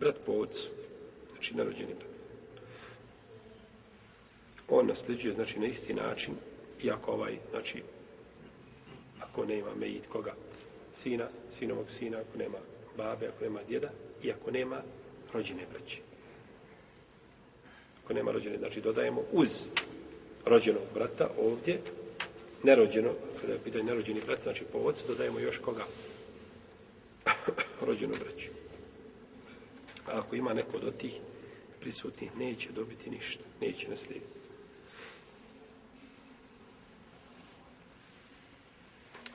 brat po znači narođeni brat. On nasljeđuje, znači, na isti način, iako ovaj, znači, ako nema mejit koga, sina, sinovog sina, ako nema babe, ako nema djeda, i ako nema rođene braće. Ako nema rođene, znači dodajemo uz rođenog brata ovdje, nerođeno, kada je pitanje nerođeni brat, znači po dodajemo još koga? rođenu braću. A ako ima neko od tih prisutnih, neće dobiti ništa, neće naslijediti.